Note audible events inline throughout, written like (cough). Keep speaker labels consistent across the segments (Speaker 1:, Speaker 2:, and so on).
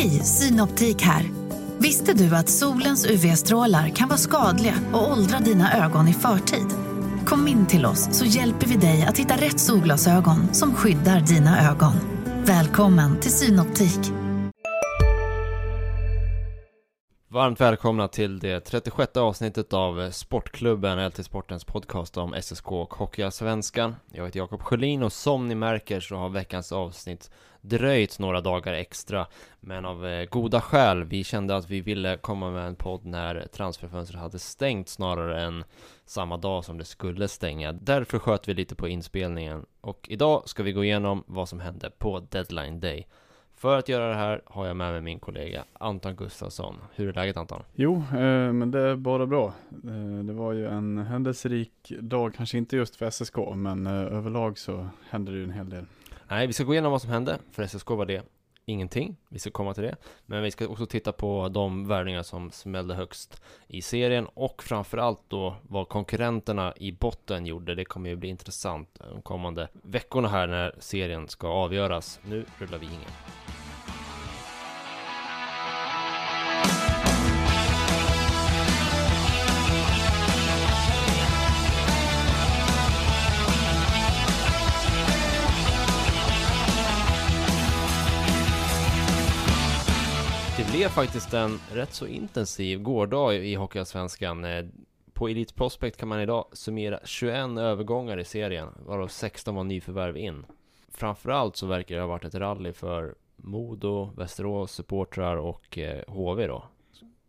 Speaker 1: Hej, Synoptik här. Visste du att solens UV-strålar kan vara skadliga och åldra dina ögon i förtid? Kom in till oss så hjälper vi dig att hitta rätt solglasögon som skyddar dina ögon. Välkommen till Synoptik.
Speaker 2: Varmt välkomna till det 36 avsnittet av Sportklubben, LT Sportens podcast om SSK och Hockeyallsvenskan. Jag heter Jakob Sjölin och som ni märker så har veckans avsnitt dröjt några dagar extra Men av eh, goda skäl, vi kände att vi ville komma med en podd när transferfönstret hade stängt snarare än samma dag som det skulle stänga Därför sköt vi lite på inspelningen och idag ska vi gå igenom vad som hände på deadline day för att göra det här har jag med mig min kollega Anton Gustafsson. Hur är läget Anton?
Speaker 3: Jo, eh, men det är bara bra. Eh, det var ju en händelserik dag, kanske inte just för SSK, men eh, överlag så hände det ju en hel del.
Speaker 2: Nej, vi ska gå igenom vad som hände. För SSK var det ingenting. Vi ska komma till det. Men vi ska också titta på de värvningar som smällde högst i serien och framförallt då vad konkurrenterna i botten gjorde. Det kommer ju bli intressant de kommande veckorna här när serien ska avgöras. Nu rullar vi ingen. Blev faktiskt en rätt så intensiv gårdag i Hockeyallsvenskan. Eh, på Elite Prospect kan man idag summera 21 övergångar i serien, varav 16 var nyförvärv in. Framförallt så verkar det ha varit ett rally för Modo, Västerås supportrar och eh, HV då.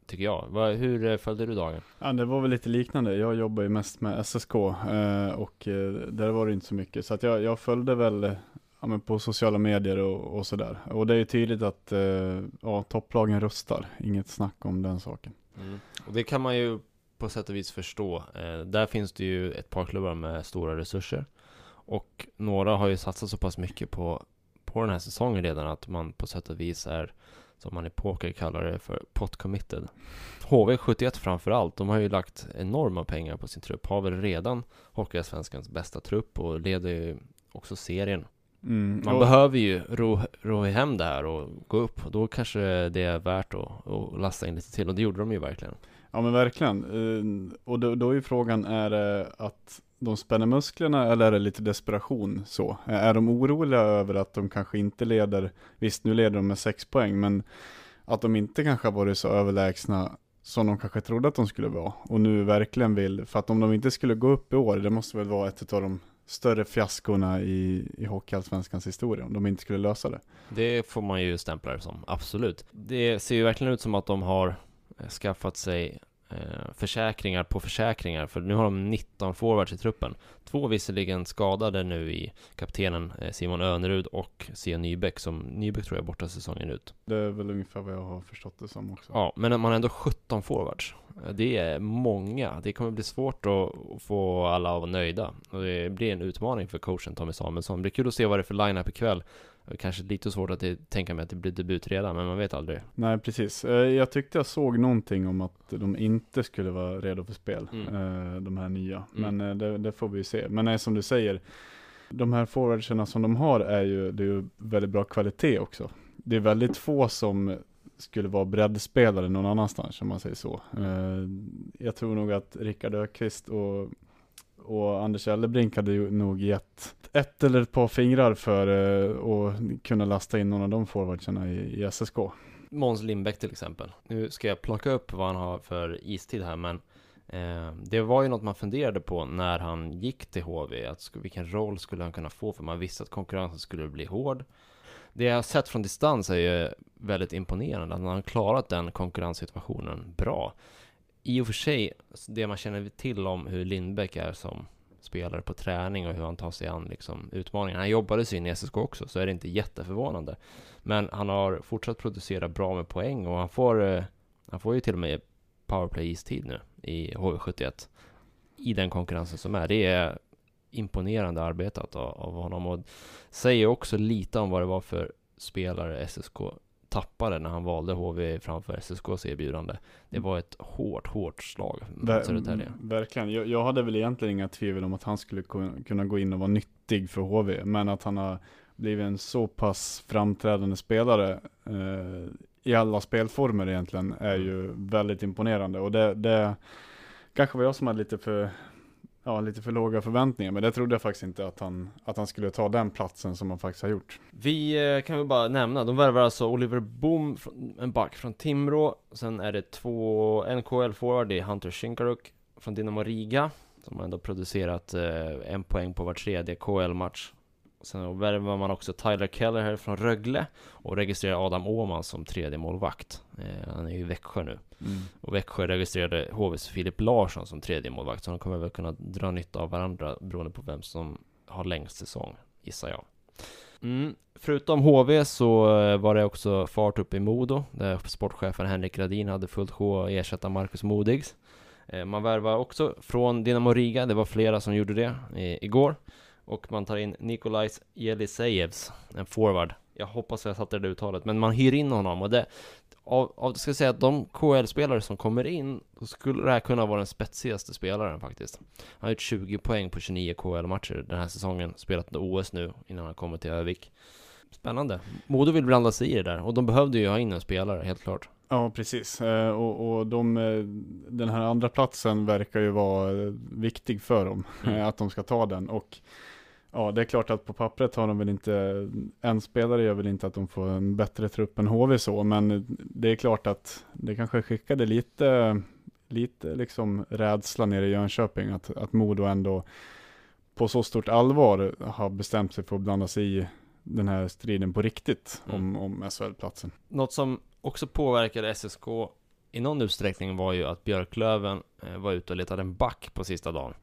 Speaker 2: Tycker jag. Hur eh, följde du dagen?
Speaker 3: Ja, det var väl lite liknande. Jag jobbar ju mest med SSK och där var det inte så mycket. Så att jag, jag följde väl ja, men på sociala medier och, och sådär. Och det är ju tydligt att eh, ja, topplagen rustar, inget snack om den saken.
Speaker 2: Mm. Och det kan man ju på sätt och vis förstå. Eh, där finns det ju ett par klubbar med stora resurser. Och några har ju satsat så pass mycket på, på den här säsongen redan att man på sätt och vis är som man i poker kallar det för pot committed. HV71 framförallt, de har ju lagt enorma pengar på sin trupp, har väl redan Hockeyallsvenskans bästa trupp och leder ju också serien Mm, Man och... behöver ju ro, ro hem det här och gå upp. Då kanske det är värt att, att lasta in lite till. Och det gjorde de ju verkligen.
Speaker 3: Ja men verkligen. Eh, och då, då är frågan, är det att de spänner musklerna eller är det lite desperation så? Är de oroliga över att de kanske inte leder, visst nu leder de med sex poäng, men att de inte kanske har varit så överlägsna som de kanske trodde att de skulle vara och nu verkligen vill, för att om de inte skulle gå upp i år, det måste väl vara ett av de större fiaskorna i, i Hockeyallsvenskans historia om de inte skulle lösa det.
Speaker 2: Det får man ju stämpla det som, absolut. Det ser ju verkligen ut som att de har eh, skaffat sig försäkringar på försäkringar, för nu har de 19 forwards i truppen. Två visserligen skadade nu i kaptenen eh, Simon Önerud och Sia Nybeck, som Nybeck tror jag är borta säsongen ut.
Speaker 3: Det är väl ungefär vad jag har förstått det som också.
Speaker 2: Ja, men man har ändå 17 forwards. Eh, det är många. Det kommer bli svårt att få alla att vara nöjda. Och det blir en utmaning för coachen Tommy Samuelsson. Det blir kul att se vad det är för line-up ikväll. Kanske lite svårt att tänka mig att det blir debut redan, men man vet aldrig.
Speaker 3: Nej, precis. Eh, jag tyckte jag såg någonting om att de inte skulle vara redo för spel, mm. Eh, de här nya. Mm. Men det, det, får vi ju se. Men som du säger, de här forwardsarna som de har är ju, det är ju väldigt bra kvalitet också. Det är väldigt få som skulle vara breddspelare någon annanstans om man säger så. Eh, jag tror nog att Rickard Ökvist och, och Anders Ellebrink hade nog gett ett eller ett par fingrar för eh, att kunna lasta in någon av de forwardsarna i, i SSK.
Speaker 2: Måns Lindbäck till exempel. Nu ska jag plocka upp vad han har för istid här, men eh, det var ju något man funderade på när han gick till HV, att vilken roll skulle han kunna få, för man visste att konkurrensen skulle bli hård det jag har sett från distans är ju väldigt imponerande, att han har klarat den konkurrenssituationen bra. I och för sig, det man känner till om hur Lindbäck är som spelare på träning och hur han tar sig an liksom, utmaningarna. Han jobbade sig in i SSK också, så är det inte jätteförvånande. Men han har fortsatt producera bra med poäng och han får, eh, han får ju till och med powerplay-istid nu i HV71. I den konkurrensen som är. Det är imponerande arbetat av, av honom och säger också lite om vad det var för spelare SSK tappade när han valde HV framför SSKs erbjudande. Det var ett hårt, hårt slag mot Södertälje.
Speaker 3: Verkligen. Jag, jag, hade väl egentligen inga tvivel om att han skulle kunna gå in och vara nyttig för HV, men att han har blivit en så pass framträdande spelare eh, i alla spelformer egentligen är ju väldigt imponerande och det, det kanske var jag som hade lite för ja, lite för låga förväntningar. Men det trodde jag faktiskt inte att han, att han skulle ta den platsen som han faktiskt har gjort.
Speaker 2: Vi eh, kan väl bara nämna, de värvar alltså Oliver Boom, en back från Timrå. Sen är det två NKL-forward, det är Hunter Shinkaruk från Dynamo Riga. Som ändå producerat eh, en poäng på var tredje KL-match. Sen värvar man också Tyler Keller här från Rögle och registrerar Adam Åhman som tredje målvakt. Eh, han är ju i Växjö nu. Mm. Och Växjö registrerade HVs Filip Larsson som tredje målvakt. Så de kommer väl kunna dra nytta av varandra beroende på vem som har längst säsong, gissar jag. Mm. Förutom HV så eh, var det också fart upp i Modo, där sportchefen Henrik Radin hade fullt sjå att ersätta Marcus Modigs. Eh, man värvar också från Dinamo Riga, det var flera som gjorde det igår. Och man tar in Nikolajs Jelisejevs, en forward. Jag hoppas jag satte det uttalet, men man hyr in honom och det av, av ska säga att de KL-spelare som kommer in, då skulle det här kunna vara den spetsigaste spelaren faktiskt. Han har gjort 20 poäng på 29 KL-matcher den här säsongen, spelat OS nu innan han kommer till Övik. Spännande. Modo vill blanda sig i det där och de behövde ju ha in en spelare, helt klart.
Speaker 3: Ja, precis. Eh, och, och de, eh, den här andra platsen verkar ju vara eh, viktig för dem, mm. (laughs) att de ska ta den. Och Ja, det är klart att på pappret har de väl inte, en spelare gör väl inte att de får en bättre trupp än HV så, men det är klart att det kanske skickade lite, lite liksom rädsla nere i Jönköping, att, att Modo ändå på så stort allvar har bestämt sig för att blanda sig i den här striden på riktigt mm. om, om SHL-platsen.
Speaker 2: Något som också påverkade SSK i någon utsträckning var ju att Björklöven eh, var ute och letade en back på sista dagen.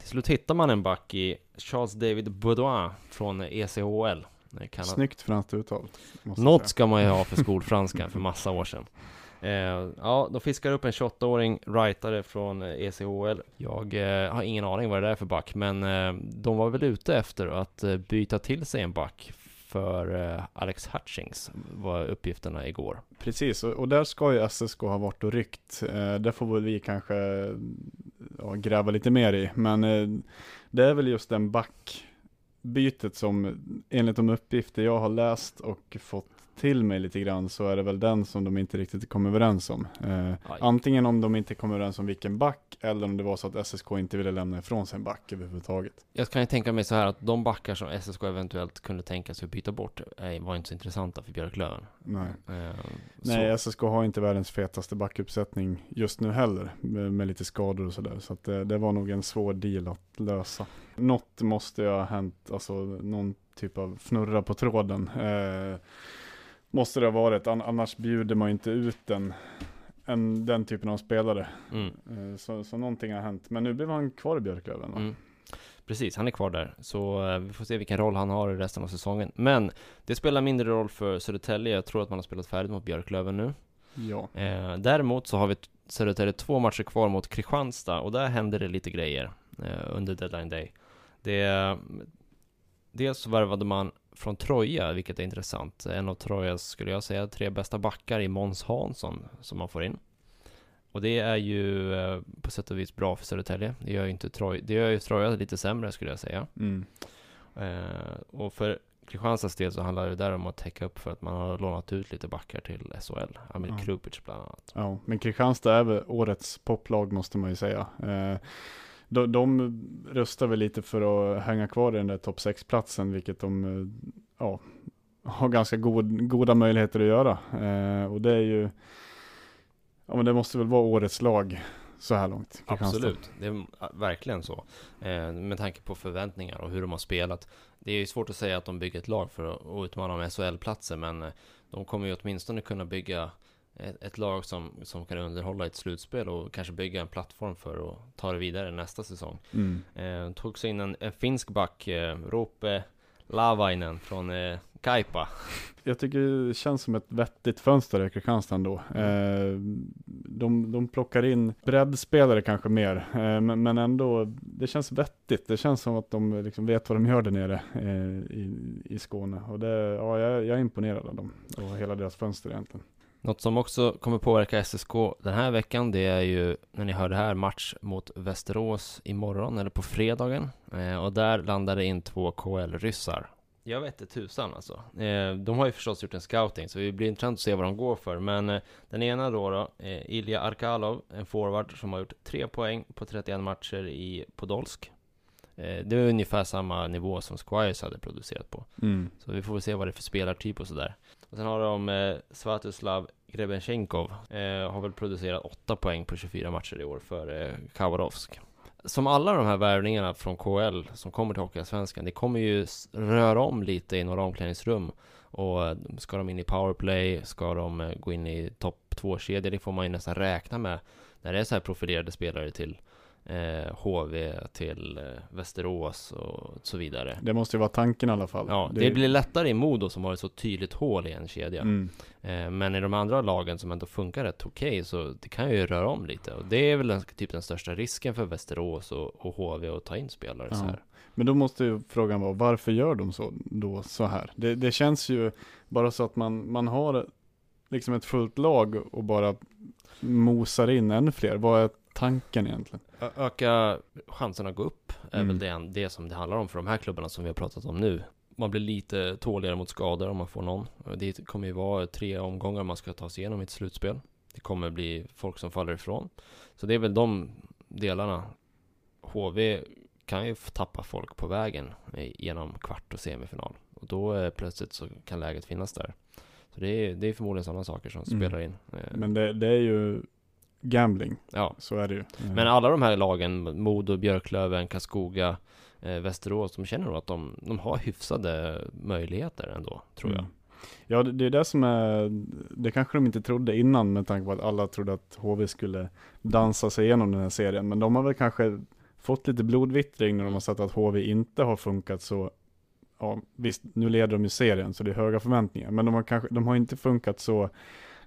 Speaker 2: Till slut hittar man en back i Charles David Baudouin från ECHL.
Speaker 3: Kan Snyggt franskt uttal.
Speaker 2: Något ska man ju ha för skolfranska för massa år sedan. Eh, ja, de fiskar upp en 28-åring rightare från ECHL. Jag eh, har ingen aning vad det är för back, men eh, de var väl ute efter att eh, byta till sig en back för eh, Alex Hutchings var uppgifterna igår.
Speaker 3: Precis, och, där ska ju SSK ha varit och ryckt. Där det får väl vi kanske ja, gräva lite mer i, men eh, det är väl just den backbytet som enligt de uppgifter jag har läst och fått till mig lite grann så är det väl den som de inte riktigt kom överens om. Eh, antingen om de inte kom överens om vilken back eller om det var så att SSK inte ville lämna ifrån sig en back överhuvudtaget.
Speaker 2: Jag kan ju tänka mig så här att de backar som SSK eventuellt kunde tänka sig att byta bort eh, var inte så intressanta för Björklöven.
Speaker 3: Nej, eh, Nej SSK har inte världens fetaste backuppsättning just nu heller med, med lite skador och sådär. Så att det, det var nog en svår deal att lösa. Något måste ju ha hänt, alltså någon typ av fnurra på tråden. Eh, Måste det ha varit, annars bjuder man inte ut en, en, den typen av spelare. Mm. Eh, så, så någonting har hänt. Men nu blev han kvar i Björklöven mm.
Speaker 2: Precis, han är kvar där. Så uh, vi får se vilken roll han har i resten av säsongen. Men det spelar mindre roll för Södertälje. Jag tror att man har spelat färdigt mot Björklöven nu.
Speaker 3: Ja.
Speaker 2: Uh, däremot så har vi Södertälje två matcher kvar mot Kristianstad och där händer det lite grejer uh, under deadline day. Det, dels värvade man från Troja, vilket är intressant. En av Trojas, skulle jag säga, tre bästa backar i Måns Hansson som man får in. Och det är ju eh, på sätt och vis bra för Södertälje. Det gör ju inte Troja, det gör ju Troja lite sämre skulle jag säga. Mm. Eh, och för Kristianstads del så handlar det där om att täcka upp för att man har lånat ut lite backar till SHL. Amir ja. Krupic bland annat.
Speaker 3: Ja, men Kristianstad är väl årets poplag måste man ju säga. Eh, de, de röstar väl lite för att hänga kvar i den där topp 6-platsen, vilket de eh, ja, har ganska god, goda möjligheter att göra. Eh, och det är ju, ja men det måste väl vara årets lag så här långt.
Speaker 2: Absolut, det är verkligen så. Eh, med tanke på förväntningar och hur de har spelat. Det är ju svårt att säga att de bygger ett lag för att utmana om SHL-platser, men eh, de kommer ju åtminstone kunna bygga ett, ett, lag som, som kan underhålla ett slutspel och kanske bygga en plattform för att ta det vidare nästa säsong. Mm. Eh, tog sig in en, en finsk back, eh, Rope Lavainen från eh, Kaipa. (laughs)
Speaker 3: Jag tycker det känns som ett vettigt fönster i Kristianstad ändå. Eh, de, de plockar in breddspelare kanske mer, eh, men, men, ändå, det känns vettigt. Det känns som att de liksom vet vad de gör där nere eh, i, i Skåne. Och det, ja, jag, jag är imponerad av dem och hela deras fönster egentligen.
Speaker 2: Något som också kommer påverka SSK den här veckan, det är ju när ni hör det här, match mot Västerås imorgon eller på fredagen. Eh, och där landar det in två KL-ryssar. Jag vet inte tusan alltså. Eh, de har ju förstås gjort en scouting, så det blir intressant att se vad de går för. Men eh, den ena då, då eh, Ilja Arkalov, en forward som har gjort tre poäng på 31 matcher i Podolsk. Eh, det är ungefär samma nivå som Squires hade producerat på.
Speaker 3: Mm.
Speaker 2: Så vi får väl se vad det är för spelartyp och sådär. Och sen har de eh, Svatoslav Grebenchenkov. Eh, har väl producerat 8 poäng på 24 matcher i år för eh, Khabarovsk. Som alla de här värvningarna från KL som kommer till Hockeyallsvenskan, det kommer ju röra om lite i några omklädningsrum. Och eh, ska de in i powerplay, ska de eh, gå in i topp 2-kedjor, det får man ju nästan räkna med när det är så här profilerade spelare till eh, HV, till eh, Västerås och så vidare.
Speaker 3: Det måste ju vara tanken i alla fall.
Speaker 2: Ja, det, blir lättare i Modo som har ett så tydligt hål i en kedja.
Speaker 3: Mm.
Speaker 2: Eh, men i de andra lagen som ändå funkar rätt okej så det kan ju röra om lite. Och det är väl den, typ den största risken för Västerås och, och HV att ta in spelare så
Speaker 3: Ja.
Speaker 2: här.
Speaker 3: Men då måste ju frågan vara, varför gör de så då så här? Det, det känns ju bara så att man, man har liksom ett fullt lag och bara mosar in ännu fler. Vad är tanken egentligen?
Speaker 2: Ö- öka chansen att gå upp är
Speaker 3: Mm.
Speaker 2: väl det, det som det handlar om för de här klubbarna som vi har pratat om nu. Man blir lite tåligare mot skador om man får någon. Det kommer ju vara tre omgångar man ska ta sig igenom i ett slutspel. Det kommer bli folk som faller ifrån. Så det är väl de delarna. HV kan ju tappa folk på vägen genom kvart och semifinal. Och då eh, plötsligt så kan läget finnas där. Så det är, det är förmodligen sådana saker som
Speaker 3: Mm.
Speaker 2: spelar in. Eh,
Speaker 3: Men det, det är ju gambling,
Speaker 2: ja,
Speaker 3: så är det ju.
Speaker 2: men alla de här lagen, Modo, Björklöven, Karlskoga, eh, Västerås, de känner nog att de, de har hyfsade möjligheter ändå, tror jag.
Speaker 3: Mm. Ja, det, det är det som är, det kanske de inte trodde innan med tanke på att alla trodde att HV skulle dansa sig igenom den här serien. Men de har väl kanske fått lite blodvittring när de har sett att HV inte har funkat så, ja visst, nu leder de ju serien så det är höga förväntningar. Men de har kanske, de har inte funkat så,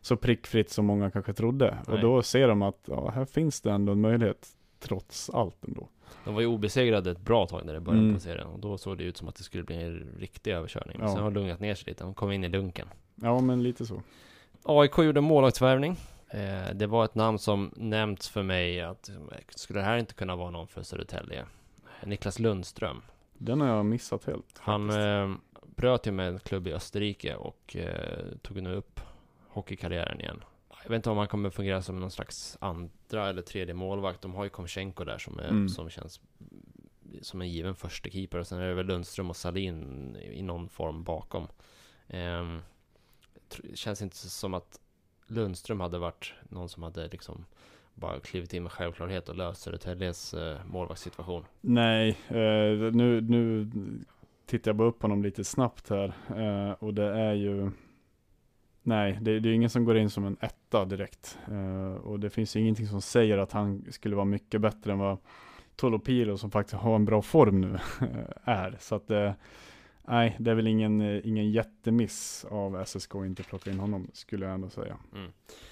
Speaker 3: så prickfritt som många kanske trodde. Och
Speaker 2: Nej.
Speaker 3: då ser de att, ja här finns det ändå en möjlighet, trots allt ändå.
Speaker 2: De var ju obesegrade ett bra tag när det började
Speaker 3: Mm.
Speaker 2: på serien och då såg det ut som att det skulle bli en riktig överkörning. Men
Speaker 3: Ja.
Speaker 2: sen har det lugnat ner sig lite, de kom in i lunken.
Speaker 3: Ja, men lite så.
Speaker 2: AIK gjorde en målvaktsvärvning. Eh, det var ett namn som nämnts för mig att skulle det här inte kunna vara någon för Södertälje? Niklas Lundström.
Speaker 3: Den har jag missat helt.
Speaker 2: Han eh, bröt ju med en klubb i Österrike och eh, tog nu upp hockeykarriären igen. Jag vet inte om han kommer fungera som någon slags andra eller tredje målvakt. De har ju Komchenko där som, är,
Speaker 3: Mm.
Speaker 2: som känns som en given första keeper och sen är det väl Lundström och Salin i någon form bakom. Tr- känns inte som att Lundström hade varit någon som hade liksom bara klivit in med självklarhet och löst Södertäljes eh, målvaktssituation.
Speaker 3: Nej, eh, nu, nu tittar jag bara upp på honom lite snabbt här. Eh, och det är ju, nej, det, det är ingen som går in som en etta direkt. Uh, och det finns ingenting som säger att han skulle vara mycket bättre än vad Tolopilo som faktiskt har en bra form nu (laughs) är. Så att uh, nej, det är väl ingen, eh, ingen jättemiss av SSK att inte plocka in honom, skulle jag ändå säga.
Speaker 2: Mm.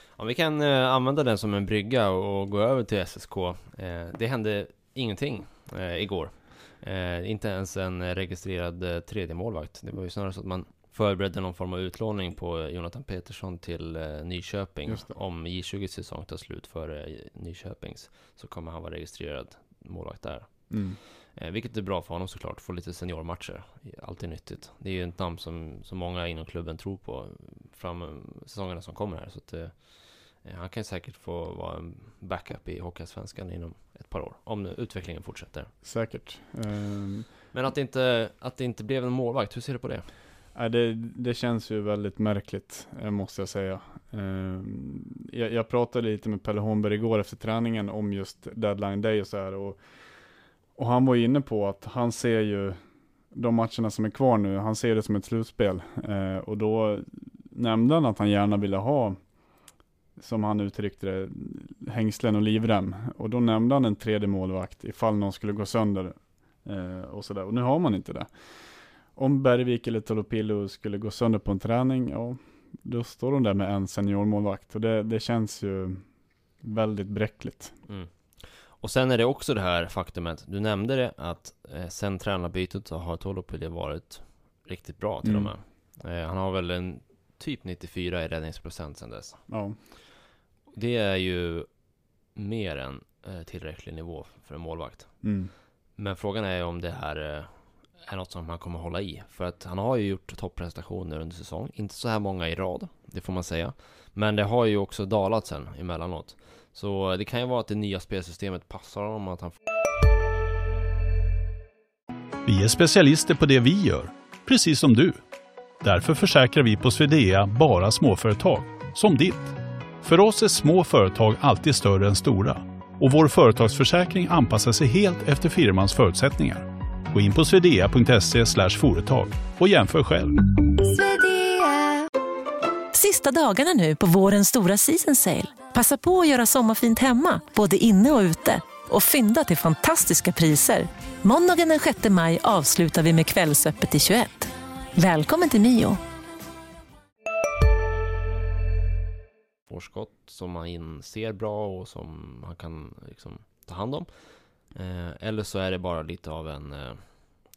Speaker 2: Om vi kan uh, använda den som en brygga och, och gå över till SSK. Det hände ingenting igår. Inte ens en registrerad eh, tredje målvakt. Det var ju snarare så att man förberedde någon form av utlåning på Jonathan Petersson till eh, Nyköping. Om J20 säsong tar slut för eh, Nyköpings så kommer han vara registrerad målvakt där.
Speaker 3: Mm.
Speaker 2: Eh, vilket är bra för honom såklart, få lite seniormatcher. Alltid nyttigt. Det är ju ett namn som, som många inom klubben tror på fram säsongerna som kommer här. Så att, eh, han kan säkert få vara en backup i Hockeyallsvenskan inom ett par år. Om nu utvecklingen fortsätter.
Speaker 3: Säkert. Ehm,
Speaker 2: Men att det inte, att det inte blev en målvakt, hur ser du på det?
Speaker 3: Ja, det, det känns ju väldigt märkligt, eh, måste jag säga. Ehm, jag, jag pratade lite med Pelle Holmberg igår efter träningen om just deadline day och så här. Och, och han var inne på att han ser ju de matcherna som är kvar nu, han ser det som ett slutspel. Eh, och då nämnde han att han gärna ville ha, som han uttryckte det, hängslen och livrem. Och då nämnde han en tredje målvakt ifall någon skulle gå sönder. Eh, och så där, Och nu har man inte det. Om Bergvik eller Tolopilo skulle gå sönder på en träning, ja, då står de där med en seniormålvakt. Och det, det känns ju väldigt bräckligt.
Speaker 2: Mm. Och sen är det också det här faktumet, du nämnde det att eh, sen tränarbytet så har Tolopille varit riktigt bra till
Speaker 3: Mm.
Speaker 2: och med. Eh, han har väl en typ 94 i räddningsprocent sen dess.
Speaker 3: Ja,
Speaker 2: Det är ju mer än eh, tillräcklig nivå för en målvakt.
Speaker 3: mm.
Speaker 2: Men frågan är om det här eh, är något som han kommer hålla i. För att han har ju gjort topprestationer under säsong. Inte så här många i rad, det får man säga. Men det har ju också dalat sen emellanåt. Så det kan ju vara att det nya spelsystemet passar honom, att han
Speaker 4: Vi är specialister på det vi gör, precis som du. Därför försäkrar vi på Swedea bara småföretag, som ditt. För oss är små företag alltid större än stora och vår företagsförsäkring anpassar sig helt efter firmans förutsättningar. Gå in på swedea.se företag och jämför själv.
Speaker 5: Sista dagarna nu på vårens stora season sale. Passa på att göra sommarfint hemma, både inne och ute. Och fynda till fantastiska priser. Måndagen den 6 maj avslutar vi med Kvällsöppet i 21. Välkommen till Mio.
Speaker 2: får som han inser bra och som han kan liksom ta hand om. Eh, eller så är det bara lite av en eh,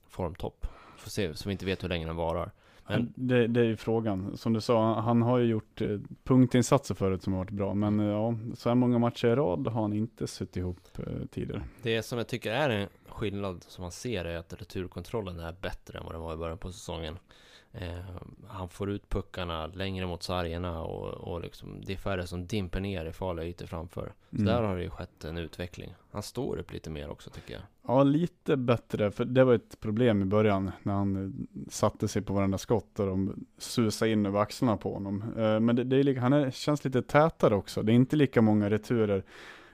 Speaker 2: formtopp. Får se, så vi inte vet hur länge den varar.
Speaker 3: Men... Det, det är ju frågan. Som du sa, han har ju gjort eh, punktinsatser förut som har varit bra. Men eh, ja, så här många matcher i rad har han inte suttit ihop eh, tidigare.
Speaker 2: Det som jag tycker är en skillnad som man ser är att returkontrollen är bättre än vad den var i början på säsongen. Eh, han får ut puckarna längre mot sargerna och, och liksom, det är färre som dimper ner i farliga ytor framför. Så mm. där har det ju skett en utveckling. Han står upp lite mer också tycker jag.
Speaker 3: Ja, lite bättre, för det var ett problem i början när han satte sig på varenda skott och de susade in över axlarna på honom. Eh, men det, det är, han är, känns lite tätare också. Det är inte lika många returer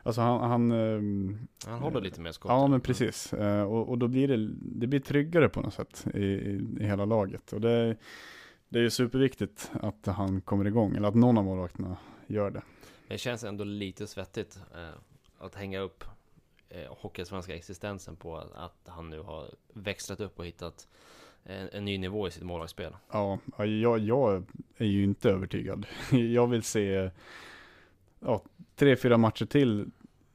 Speaker 3: Alltså han... Han,
Speaker 2: ehm, han håller lite mer skott.
Speaker 3: Ja men precis. Eh, och, och då blir det, det blir tryggare på något sätt i, i, i hela laget. Och det, det är ju superviktigt att han kommer igång, eller att någon av målvakterna gör det.
Speaker 2: Det känns ändå lite svettigt eh, att hänga upp eh, Hockeysvenska existensen på att han nu har växlat upp och hittat en, en ny nivå i sitt målvaktsspel.
Speaker 3: Ja, jag, jag är ju inte övertygad. (laughs) Jag vill se ja, tre, fyra matcher till,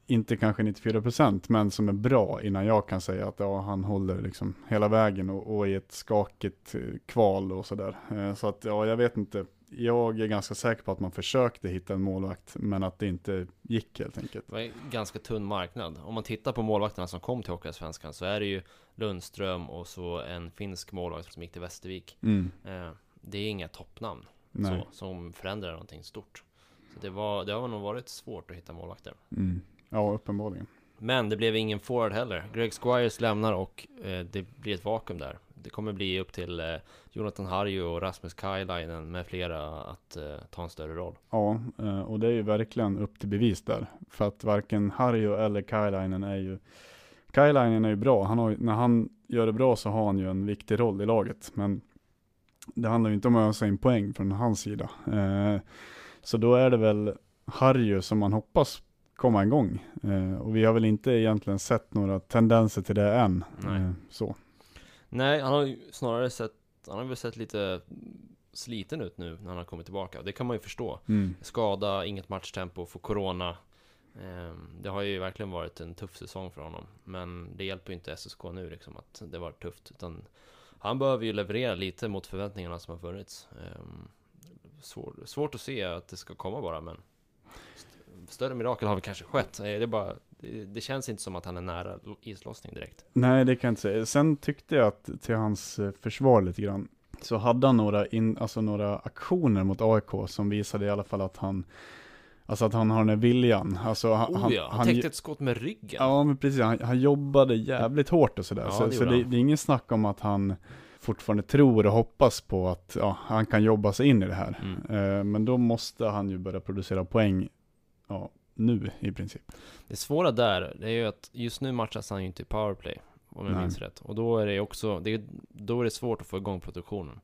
Speaker 3: inte kanske 94% men som är bra innan jag kan säga att ja, han håller liksom hela vägen och, och i ett skakigt eh, kval och sådär. Eh, så att ja, jag vet inte. Jag är ganska säker på att man försökte hitta en målvakt, men att det inte gick helt enkelt.
Speaker 2: Det var en ganska tunn marknad. Om man tittar på målvakterna som kom till Hockeyallsvenskan så är det ju Lundström och så en finsk målvakt som gick till Västervik. Mm. Eh, det är inga toppnamn så, som förändrar någonting stort. Så det, var, det har nog varit svårt att hitta målvakter.
Speaker 3: Mm. Ja, uppenbarligen.
Speaker 2: Men det blev ingen forward heller. Greg Squires lämnar och eh, det blir ett vakuum där. Det kommer bli upp till eh, Jonathan Harju och Rasmus Kailainen med flera att eh, ta en större roll.
Speaker 3: Ja, eh, och det är ju verkligen upp till bevis där. För att varken Harju eller Kailainen är ju Kailainen är ju bra. Han har, när han gör det bra så har han ju en viktig roll i laget. Men det handlar ju inte om att ösa in poäng från hans sida. Så då är det väl Harry som man hoppas komma igång. Eh, och vi har väl inte egentligen sett några tendenser till det än.
Speaker 2: Nej.
Speaker 3: Eh, så.
Speaker 2: Nej, han har ju snarare sett, han har väl sett lite sliten ut nu när han har kommit tillbaka. Det kan man ju förstå. Mm. Skada, inget matchtempo, få corona. Eh, det har ju verkligen varit en tuff säsong för honom. Men det hjälper ju inte SSK nu liksom att det var tufft. Utan han behöver ju leverera lite mot förväntningarna som har funnits. Svår, svårt att se att det ska komma bara, men större mirakel har väl kanske skett. Det, är bara, det, det, känns inte som att han är nära islossning direkt.
Speaker 3: Nej, det kan jag inte säga. Sen tyckte jag att till hans eh, försvar lite grann, så hade han några, in, alltså några aktioner mot AIK som visade i alla fall att han Alltså att han har den här viljan. Alltså
Speaker 2: han, oh ja, han, han täckte ett skott med ryggen.
Speaker 3: Ja, men precis. Han, han jobbade jävligt hårt och sådär. Ja, så, det, så det, det, är ingen snack om att han fortfarande tror och hoppas på att ja, han kan jobba sig in i det här. Mm. Eh, men då måste han ju börja producera poäng ja, nu i princip.
Speaker 2: Det svåra där, det är ju att just nu matchas han ju inte i powerplay, om jag Nej. minns rätt. Och då är det också, det, då är det svårt att få igång produktionen.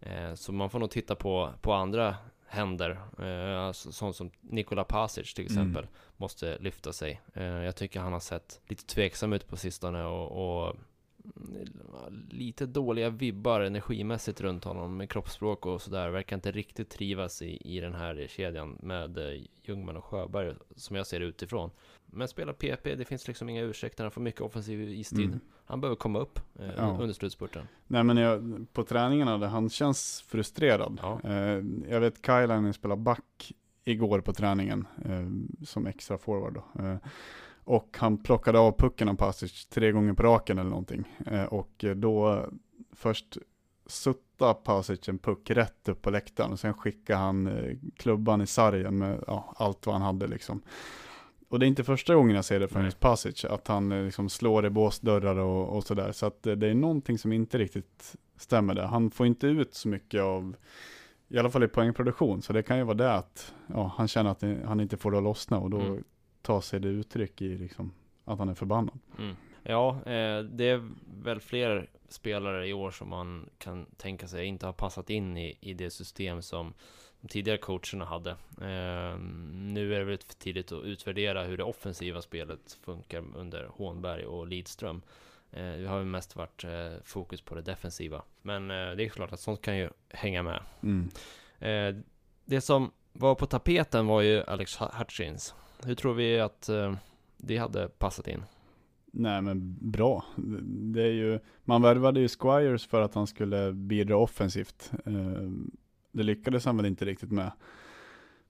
Speaker 2: Eh, så man får nog titta på, på andra händer, eh, alltså, sånt som Nikola Pasic till mm. exempel, mm. måste lyfta sig. Eh, jag tycker han har sett lite tveksam ut på sistone och, och lite dåliga vibbar energimässigt runt honom med kroppsspråk och sådär. Verkar inte riktigt trivas i, i den här kedjan med eh, Ljungman och Sjöberg som jag ser det utifrån. Men spelar PP, det finns liksom inga ursäkter. Han får mycket offensiv istid. Mm. Han behöver komma upp eh, ja. under slutspurten.
Speaker 3: Nej men jag, på träningarna, han känns frustrerad. Ja. Eh, jag vet Kailainen spelar back igår på träningen eh, som extra forward då. Och han plockade av pucken av Pasic tre gånger på raken eller någonting. Eh, och då först sutta Pasic en puck rätt upp på läktaren och sen skickade han eh, klubban i sargen med ja, allt vad han hade liksom. Och det är inte första gången jag ser det från just Pasic, att han eh, liksom slår i båsdörrar och, och sådär. Så att det är någonting som inte riktigt stämmer där. Han får inte ut så mycket av, i alla fall i poängproduktion, så det kan ju vara det att ja, han känner att han inte får det att lossna och då mm. Tar sig det uttryck i liksom, att han är förbannad.
Speaker 2: Mm. Ja, eh, det är väl fler spelare i år som man kan tänka sig inte har passat in i, i det system som de tidigare coacherna hade. Eh, nu är det väl för tidigt att utvärdera hur det offensiva spelet funkar under Hånberg och Lidström. Eh, det har ju mest varit eh, fokus på det defensiva. Men eh, det är klart att sånt kan ju hänga med. Mm. Eh, det som var på tapeten var ju Alex Hutchins. Hur tror vi att det hade passat in?
Speaker 3: Nej men bra. Det är ju, man värvade ju Squires för att han skulle bidra offensivt. Eh, det lyckades han väl inte riktigt med.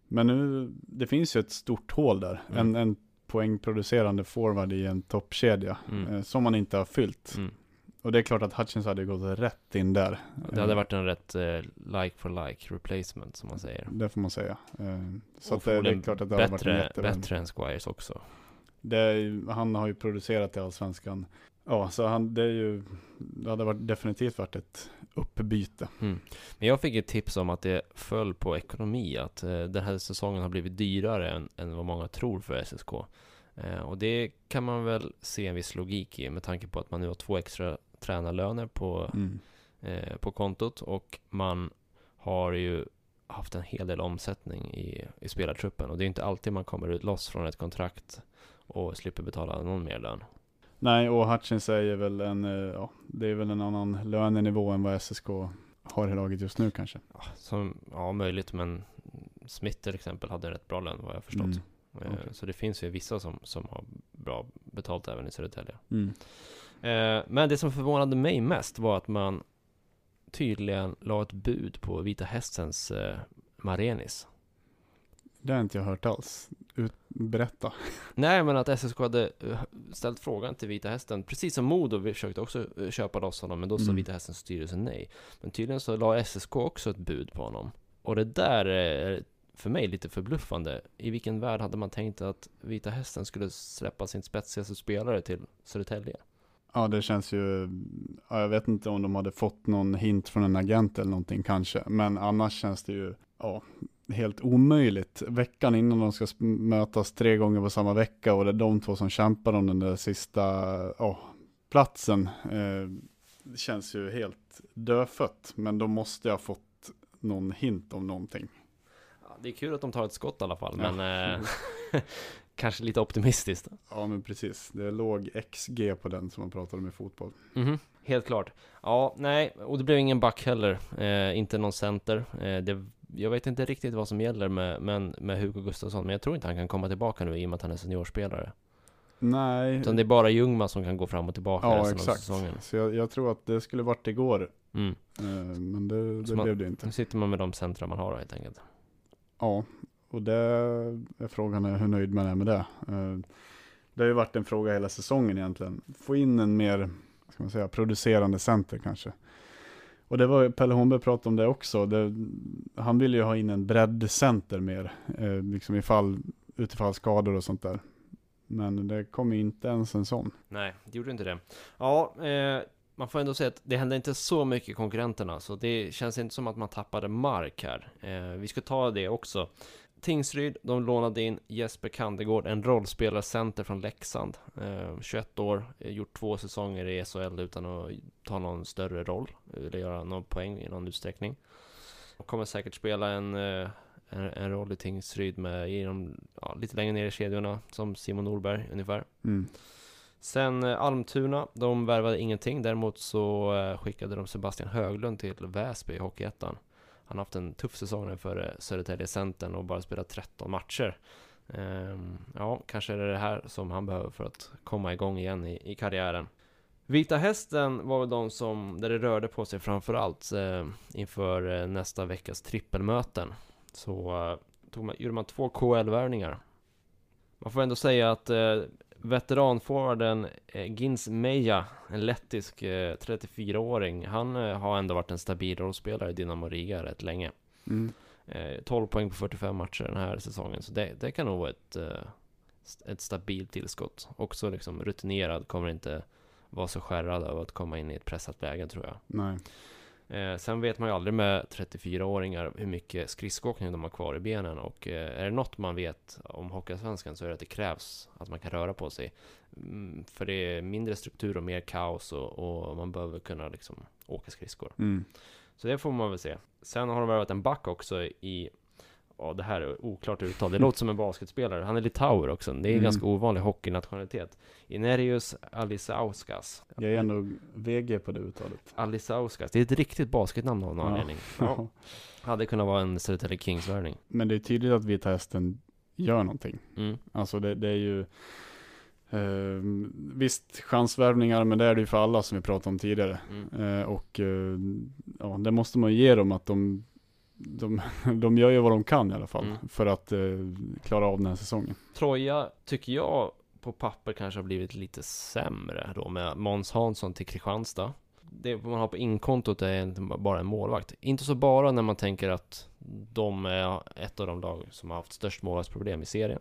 Speaker 3: Men nu, det finns ju ett stort hål där. Mm. En, en poängproducerande forward i en toppkedja mm. Eh, som man inte har fyllt. Mm. Och det är klart att Hutchins hade gått rätt in där.
Speaker 2: Det hade varit en rätt uh, like for like replacement som man säger.
Speaker 3: Det får man säga. Uh, så att det, det, är klart att det hade varit en.
Speaker 2: Bättre än Squires också.
Speaker 3: Det, han har ju producerat i Allsvenskan. Ja, så han, det är ju, det hade varit, definitivt varit ett uppbyte. Mm.
Speaker 2: Men jag fick ett tips om att det föll på ekonomi, att eh, den här säsongen har blivit dyrare än, än vad många tror för SSK. Eh, och det kan man väl se en viss logik i med tanke på att man nu har två extra tränarlöner på, mm. eh, på kontot och man har ju haft en hel del omsättning i, i spelartruppen och det är inte alltid man kommer ut loss från ett kontrakt och slipper betala någon mer lön.
Speaker 3: Nej, och Hutchins är väl en, eh, ja, det är väl en annan lönenivå än vad SSK har i laget just nu kanske.
Speaker 2: Ja, som, ja möjligt, men Smith till exempel hade en rätt bra lön vad jag förstått. Mm. Eh, okay. Så det finns ju vissa som, som har bra betalt även i Södertälje. Mm. Eh, men det som förvånade mig mest var att man tydligen la ett bud på Vita Hästens Marenis.
Speaker 3: Det har inte jag hört alls. Ut, berätta. (laughs)
Speaker 2: Nej, men att SSK hade eh, ställt frågan till Vita Hästen, precis som Modo vi försökte också eh, köpa loss honom, men då sa mm. Vita Hästens styrelse nej. Men tydligen så la SSK också ett bud på honom. Och det där är för mig lite förbluffande. I vilken värld hade man tänkt att Vita Hästen skulle släppa sin spetsigaste spelare till Södertälje?
Speaker 3: Ja, det känns ju, ja, jag vet inte om de hade fått någon hint från en agent eller någonting kanske, men annars känns det ju, ja, helt omöjligt. Veckan innan de ska mötas tre gånger på samma vecka och det är de två som kämpar om den där sista oh, platsen. Eh, känns ju helt dödfött, men de måste ha fått någon hint om någonting.
Speaker 2: Ja, det är kul att de tar ett skott i alla fall, ja. men eh, (laughs) (laughs) kanske lite optimistiskt.
Speaker 3: Ja, men precis. Det är låg XG på den som man pratar om i fotboll.
Speaker 2: Mm. Helt klart. Ja, nej, och det blev ingen back heller. Eh, inte någon center. Eh, det jag vet inte riktigt vad som gäller med, med, med Hugo Gustafsson, men jag tror inte han kan komma tillbaka nu i och med att han är seniorspelare.
Speaker 3: Nej.
Speaker 2: Utan det är bara Ljungman som kan gå fram och tillbaka
Speaker 3: ja, resten exakt. av säsongen. Så jag, jag, tror att det skulle varit igår. Mm. Eh, men det, det blev det inte.
Speaker 2: Nu sitter man med de centra man har helt enkelt.
Speaker 3: Ja, och det är frågan är hur nöjd man är med det. Eh, det har ju varit en fråga hela säsongen egentligen. Få in en mer, ska man säga, producerande center kanske. Och det var Pelle Holmberg pratade om det också. Det, han ville ju ha in en breddcenter mer, eh, liksom ifall, utifall skador och sånt där. Men det kom inte ens en sån.
Speaker 2: Nej, det gjorde inte det. Ja, eh, man får ändå säga att det hände inte så mycket i konkurrenterna, så det känns inte som att man tappade mark här. Eh, vi ska ta det också. Tingsryd, de lånade in Jesper Kandegård, en rollspelarcenter från Leksand. Eh, 21 år, gjort två säsonger i SHL utan att ta någon större roll, eller göra någon poäng i någon utsträckning. Kommer säkert spela en, eh, en, en, roll i Tingsryd med, i de, ja, lite längre ner i kedjorna, som Simon Norberg ungefär. Mm. Sen eh, Almtuna, de värvade ingenting, däremot så eh, skickade de Sebastian Höglund till Väsby i Hockeyettan. Han har haft en tuff säsong för eh, Södertälje Centern och bara spelat 13 matcher. Ehm, ja, kanske är det det här som han behöver för att komma igång igen i, i karriären. Vita Hästen var väl de som, där det rörde på sig framförallt eh, inför eh, nästa veckas trippelmöten. Så eh, tog man, gjorde man två KL-värvningar. Man får ändå säga att eh, Veteranforwarden eh, Gins Meja, en lettisk eh, 34-åring, han eh, har ändå varit en stabil rollspelare i Dynamo Riga rätt länge.
Speaker 3: Mm.
Speaker 2: Eh, 12 poäng på 45 matcher den här säsongen, så det, det kan nog vara ett, eh, ett stabilt tillskott. Också liksom rutinerad, kommer inte vara så skärrad av att komma in i ett pressat läge tror jag.
Speaker 3: Nej.
Speaker 2: Eh, sen vet man ju aldrig med 34-åringar hur mycket skridskoåkning de har kvar i benen och eh, är det något man vet om Hockeyallsvenskan så är det att det krävs att man kan röra på sig. Mm, för det är mindre struktur och mer kaos och, och man behöver kunna liksom åka skridskor.
Speaker 3: Mm.
Speaker 2: Så det får man väl se. Sen har de värvat en back också i Ja, det här är oklart uttal. Det låter som en basketspelare. Han är litauer också. Det är
Speaker 3: Mm.
Speaker 2: ganska ovanlig hockeynationalitet. Inerius Alisauskas.
Speaker 3: Jag är ändå VG på det uttalet.
Speaker 2: Alisauskas. Det är ett riktigt basketnamn av någon
Speaker 3: Ja.
Speaker 2: anledning. (laughs) Ja. Hade kunnat vara en Södertälje Kings-värvning.
Speaker 3: Men det är tydligt att Vita Hästen gör någonting.
Speaker 2: Mm.
Speaker 3: Alltså det, det är ju eh, Visst chansvärvningar men det är det ju för alla som vi pratade om tidigare.
Speaker 2: Mm.
Speaker 3: Eh, och eh, ja, det måste man ge dem att de, de, (laughs) de gör ju vad de kan i alla fall.
Speaker 2: Mm.
Speaker 3: För att eh, klara av den här säsongen.
Speaker 2: Troja tycker jag på papper kanske har blivit lite sämre då med Måns Hansson till Kristianstad. Det man har på inkontot är bara en målvakt. Inte så bara när man tänker att de är ett av de lag som har haft störst målvaktsproblem i serien.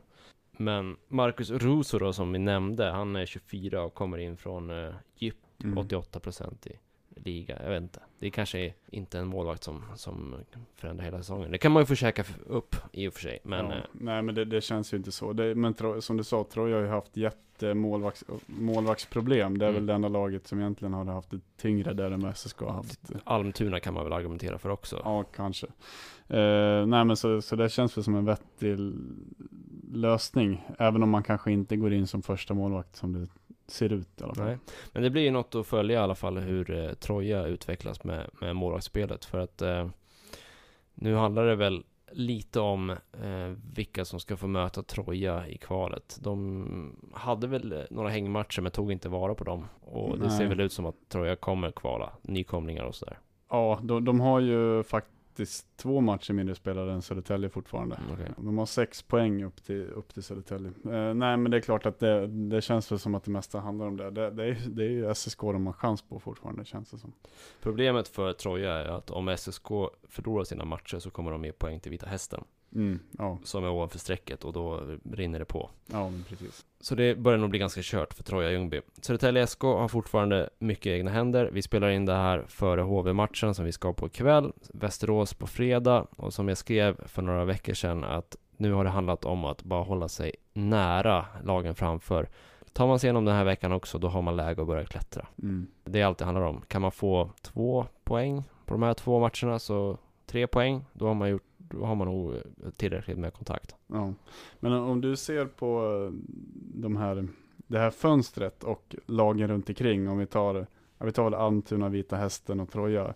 Speaker 2: Men Marcus Russo då som vi nämnde, han är 24 och kommer in från uh, djup
Speaker 3: Mm.
Speaker 2: 88% i liga. Jag vet inte. Det är kanske inte en målvakt som, som förändrar hela säsongen. Det kan man ju försöka f- upp i och för sig. Men
Speaker 3: ja,
Speaker 2: eh,
Speaker 3: nej men det, det känns ju inte så. Det, men tro, som du sa, Troja har ju haft jättemålvakts, målvaktsproblem. Det är
Speaker 2: Mm.
Speaker 3: väl det enda laget som egentligen har haft det tyngre där vad SSK har haft.
Speaker 2: Almtuna kan man väl argumentera för också.
Speaker 3: Ja, kanske. Eh, nej men så, så det känns väl som en vettig lösning. Även om man kanske inte går in som första målvakt som det ser ut i alla fall.
Speaker 2: Nej. Men det blir ju något att följa i alla fall hur eh, Troja utvecklas med, med målvaktsspelet. För att eh, nu handlar det väl lite om eh, vilka som ska få möta Troja i kvalet. De hade väl eh, några hängmatcher men tog inte vara på dem. Och det
Speaker 3: Nej.
Speaker 2: ser väl ut som att Troja kommer kvala, nykomlingar och sådär.
Speaker 3: Ja, de, de har ju faktiskt två matcher mindre spelade än Södertälje fortfarande.
Speaker 2: Mm, okej.
Speaker 3: De har sex poäng upp till, upp till Södertälje. Eh, nej men det är klart att det, det känns väl som att det mesta handlar om det. Det, det, är, det är ju SSK de har chans på fortfarande känns det som.
Speaker 2: Problemet för Troja är att om SSK förlorar sina matcher så kommer de ge poäng till Vita Hästen.
Speaker 3: Mm, ja,
Speaker 2: Som är ovanför strecket och då rinner det på.
Speaker 3: ja precis.
Speaker 2: Så det börjar nog bli ganska kört för Troja Ljungby. Södertälje SK har fortfarande mycket egna händer. Vi spelar in det här före HV-matchen som vi ska på ikväll. Västerås på fredag. Och som jag skrev för några veckor sedan att nu har det handlat om att bara hålla sig nära lagen framför. Tar man sig igenom den här veckan också, då har man läge att börja klättra.
Speaker 3: Mm.
Speaker 2: Det är allt det handlar om. Kan man få två poäng på de här två matcherna, så tre poäng, då har man, gjort, då har man nog tillräckligt med kontakt.
Speaker 3: Ja. Men om du ser på eh, de här, det här fönstret och lagen runt omkring, om vi tar, vi tar Almtuna, Vita Hästen och Troja.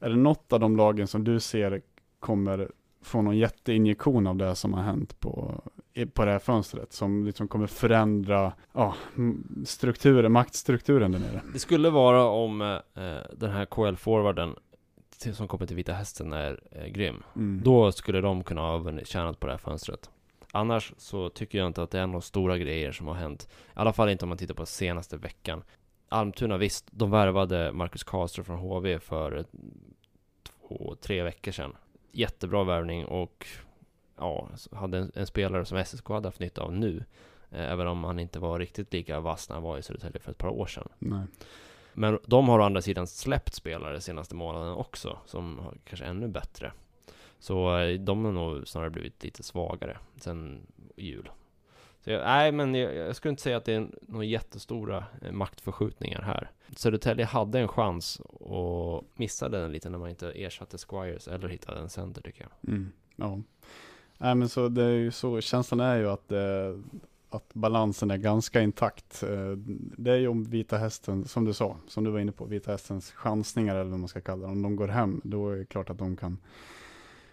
Speaker 3: Är det något av de lagen som du ser kommer få någon jätteinjektion av det som har hänt på, på det här fönstret? Som liksom kommer förändra ja, strukturen, maktstrukturen där nere.
Speaker 2: Det skulle vara om eh, den här KL-forwarden till- som kommer till Vita Hästen är eh, grym.
Speaker 3: Mm.
Speaker 2: Då skulle de kunna ha tjänat på det här fönstret. Annars så tycker jag inte att det är några stora grejer som har hänt. I alla fall inte om man tittar på senaste veckan. Almtuna, visst, de värvade Marcus Karlström från HV för två, tre veckor sedan. Jättebra värvning och ja, hade en, en spelare som SSK hade haft nytta av nu. Eh, även om han inte var riktigt lika vass när han var i Södertälje för ett par år sedan.
Speaker 3: Nej.
Speaker 2: Men de har å andra sidan släppt spelare senaste månaden också, som har kanske ännu bättre. Så eh, de har nog snarare blivit lite svagare sen jul. Så jag, nej, men jag, jag skulle inte säga att det är några jättestora eh, maktförskjutningar här. Södertälje hade en chans och missade den lite när man inte ersatte Squires eller hittade en center tycker jag.
Speaker 3: Mm. Ja. Nej men så det är ju så, känslan är ju att, eh, att balansen är ganska intakt. Eh, det är ju om Vita Hästen, som du sa, som du var inne på, Vita Hästens chansningar eller vad man ska kalla det. Om de går hem, då är det klart att de kan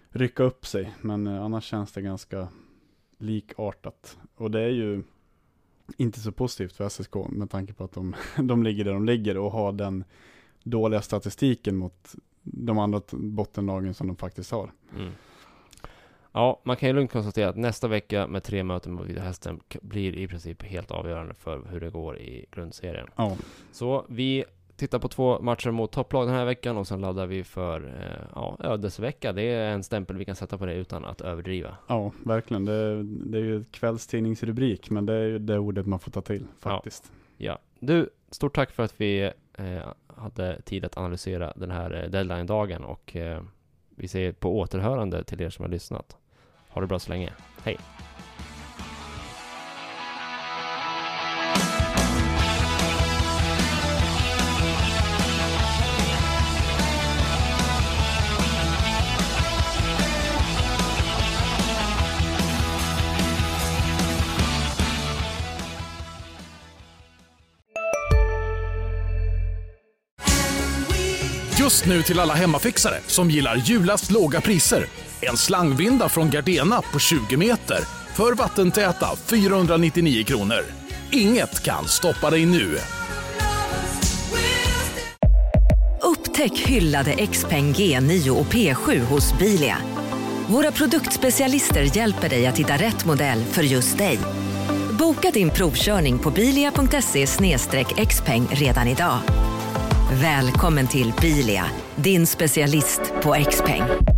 Speaker 3: rycka upp sig. Men eh, annars känns det ganska likartat. Och det är ju inte så positivt för SSK med tanke på att de, (laughs) de ligger där de ligger och har den dåliga statistiken mot de andra bottenlagen som de faktiskt har.
Speaker 2: Mm. Ja, man kan ju lugnt konstatera att nästa vecka med tre möten mot Vita Hästen blir i princip helt avgörande för hur det går i grundserien.
Speaker 3: Ja,
Speaker 2: Så vi tittar på två matcher mot topplag den här veckan och sen laddar vi för eh, ja, ödesvecka. Det är en stämpel vi kan sätta på det utan att överdriva.
Speaker 3: ja verkligen. Det, det är ju ett kvällstidningsrubrik, men det är ju det ordet man får ta till faktiskt.
Speaker 2: Ja, du, stort tack för att vi eh, hade tid att analysera den här eh, deadline-dagen och eh, vi säger på återhörande till er som har lyssnat. Ha det bra så länge. Hej!
Speaker 6: Just nu till alla hemmafixare som gillar julast låga priser. En slangvinda från Gardena på 20 meter för vattentäta 499 kronor. Inget kan stoppa dig nu.
Speaker 7: Upptäck hyllade XPeng G9 och P7 hos Bilia. Våra produktspecialister hjälper dig att hitta rätt modell för just dig. Boka din provkörning på bilia.se xpeng redan idag. Välkommen till Bilia, din specialist på XPeng.